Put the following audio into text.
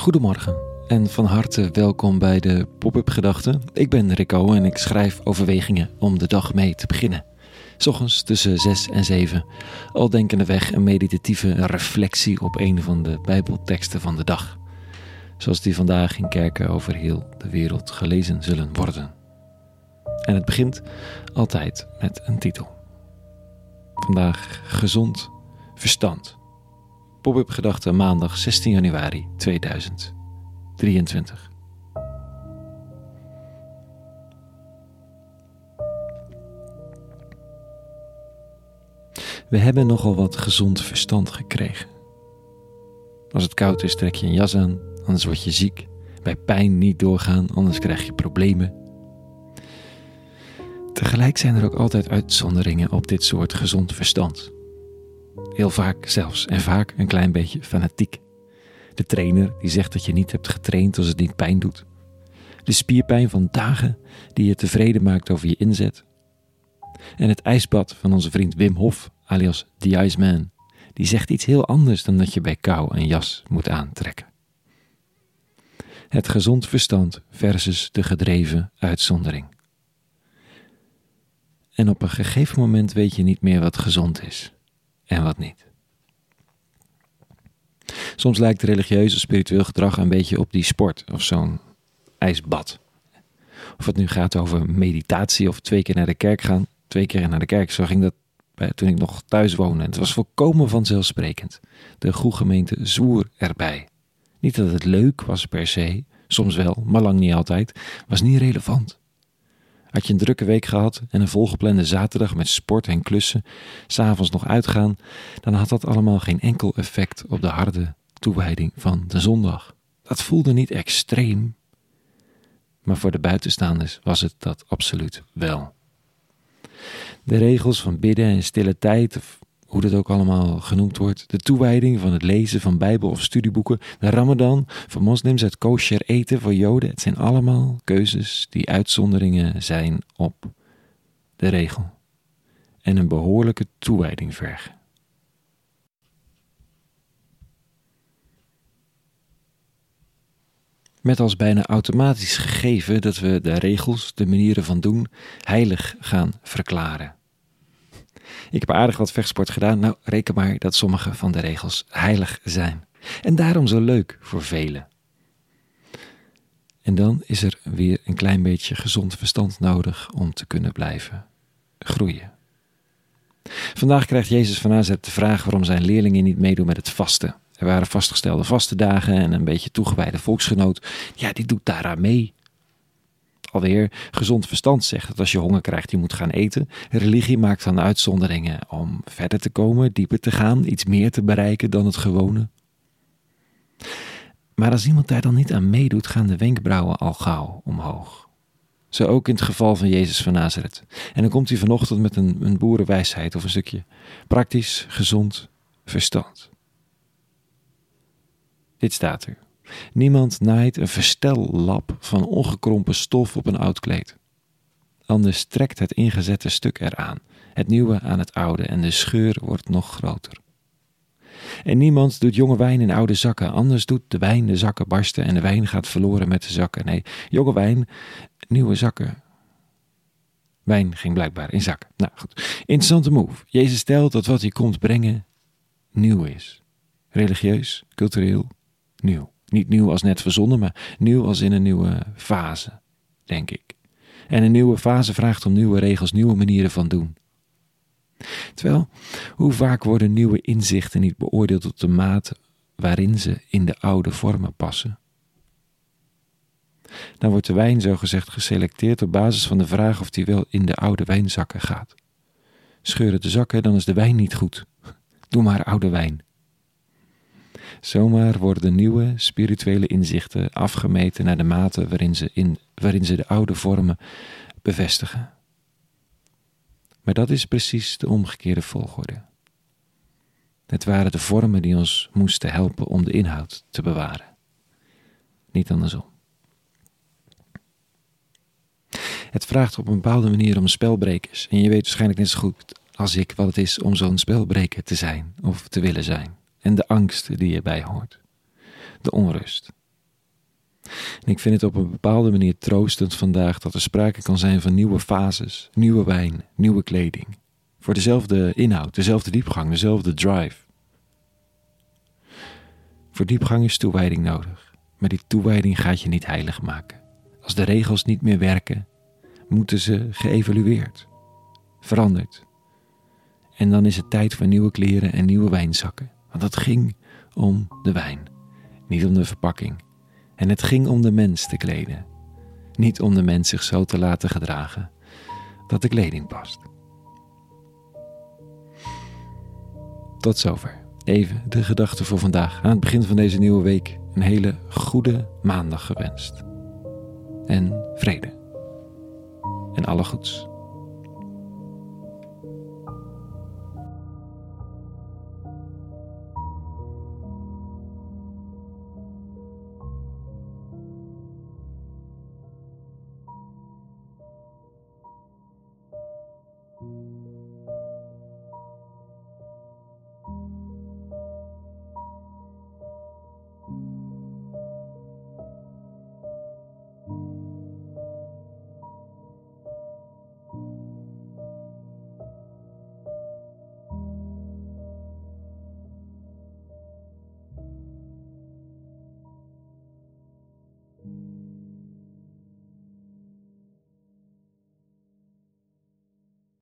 Goedemorgen en van harte welkom bij de Pop-up Gedachten. Ik ben Rico en ik schrijf overwegingen om de dag mee te beginnen. Ochtends tussen 6 en 7, al denkende weg een meditatieve reflectie op een van de Bijbelteksten van de dag. Zoals die vandaag in kerken over heel de wereld gelezen zullen worden. En het begint altijd met een titel. Vandaag gezond verstand. Pop-up gedachten maandag 16 januari 2023. We hebben nogal wat gezond verstand gekregen. Als het koud is, trek je een jas aan, anders word je ziek. Bij pijn niet doorgaan, anders krijg je problemen. Tegelijk zijn er ook altijd uitzonderingen op dit soort gezond verstand. Heel vaak zelfs en vaak een klein beetje fanatiek. De trainer die zegt dat je niet hebt getraind als het niet pijn doet. De spierpijn van dagen die je tevreden maakt over je inzet. En het ijsbad van onze vriend Wim Hof, alias The Iceman, die zegt iets heel anders dan dat je bij kou een jas moet aantrekken. Het gezond verstand versus de gedreven uitzondering. En op een gegeven moment weet je niet meer wat gezond is en wat niet. Soms lijkt religieus of spiritueel gedrag een beetje op die sport of zo'n ijsbad. Of het nu gaat over meditatie of twee keer naar de kerk gaan. Twee keer naar de kerk, zo ging dat toen ik nog thuis woonde. Het was volkomen vanzelfsprekend. De gemeente zwoer erbij. Niet dat het leuk was per se, soms wel, maar lang niet altijd, was niet relevant. Had je een drukke week gehad en een volgeplande zaterdag met sport en klussen, s'avonds nog uitgaan, dan had dat allemaal geen enkel effect op de harde toewijding van de zondag. Dat voelde niet extreem, maar voor de buitenstaanders was het dat absoluut wel. De regels van bidden en stille tijd, of hoe dat ook allemaal genoemd wordt, de toewijding van het lezen van Bijbel of studieboeken, de Ramadan voor moslims, het kosher eten voor Joden, het zijn allemaal keuzes die uitzonderingen zijn op de regel en een behoorlijke toewijding vergen. Met als bijna automatisch gegeven dat we de regels, de manieren van doen, heilig gaan verklaren. Ik heb aardig wat vechtsport gedaan. Nou, reken maar dat sommige van de regels heilig zijn. En daarom zo leuk voor velen. En dan is er weer een klein beetje gezond verstand nodig om te kunnen blijven groeien. Vandaag krijgt Jezus van Nazareth de vraag waarom zijn leerlingen niet meedoen met het vasten. Er waren vastgestelde vaste dagen en een beetje toegewijde volksgenoot. Ja, die doet daaraan mee alweer gezond verstand zegt dat als je honger krijgt, je moet gaan eten. Religie maakt dan uitzonderingen om verder te komen, dieper te gaan, iets meer te bereiken dan het gewone. Maar als iemand daar dan niet aan meedoet, gaan de wenkbrauwen al gauw omhoog. Zo ook in het geval van Jezus van Nazareth. En dan komt hij vanochtend met een, een boerenwijsheid of een stukje praktisch, gezond verstand. Dit staat er. Niemand naait een verstellap van ongekrompen stof op een oud kleed. Anders trekt het ingezette stuk eraan, het nieuwe aan het oude en de scheur wordt nog groter. En niemand doet jonge wijn in oude zakken, anders doet de wijn de zakken barsten en de wijn gaat verloren met de zakken. Nee, jonge wijn, nieuwe zakken. Wijn ging blijkbaar in zakken. Nou goed, interessante move. Jezus stelt dat wat hij komt brengen nieuw is. Religieus, cultureel, nieuw. Niet nieuw als net verzonnen, maar nieuw als in een nieuwe fase, denk ik. En een nieuwe fase vraagt om nieuwe regels, nieuwe manieren van doen. Terwijl, hoe vaak worden nieuwe inzichten niet beoordeeld op de mate waarin ze in de oude vormen passen? Dan wordt de wijn zogezegd geselecteerd op basis van de vraag of die wel in de oude wijnzakken gaat. Scheuren de zakken, dan is de wijn niet goed. Doe maar oude wijn. Zomaar worden de nieuwe spirituele inzichten afgemeten naar de mate waarin ze, in, waarin ze de oude vormen bevestigen. Maar dat is precies de omgekeerde volgorde. Het waren de vormen die ons moesten helpen om de inhoud te bewaren. Niet andersom. Het vraagt op een bepaalde manier om spelbrekers. En je weet waarschijnlijk net zo goed als ik wat het is om zo'n spelbreker te zijn of te willen zijn en de angst die erbij hoort. De onrust, En ik vind het op een bepaalde manier troostend vandaag dat er sprake kan zijn van nieuwe fases, nieuwe wijn, nieuwe kleding. Voor dezelfde inhoud, dezelfde diepgang, dezelfde drive. Voor diepgang is toewijding nodig, maar die toewijding gaat je niet heilig maken. Als de regels niet meer werken, moeten ze geëvalueerd, veranderd. En dan is het tijd voor nieuwe kleren en nieuwe wijnzakken. Want het ging om de wijn, niet om de verpakking. En het ging om de mens te kleden, niet om de mens zich zo te laten gedragen dat de kleding past. Tot zover. Even de gedachten voor vandaag. Aan het begin van deze nieuwe week een hele goede maandag gewenst. En vrede. En alle goeds.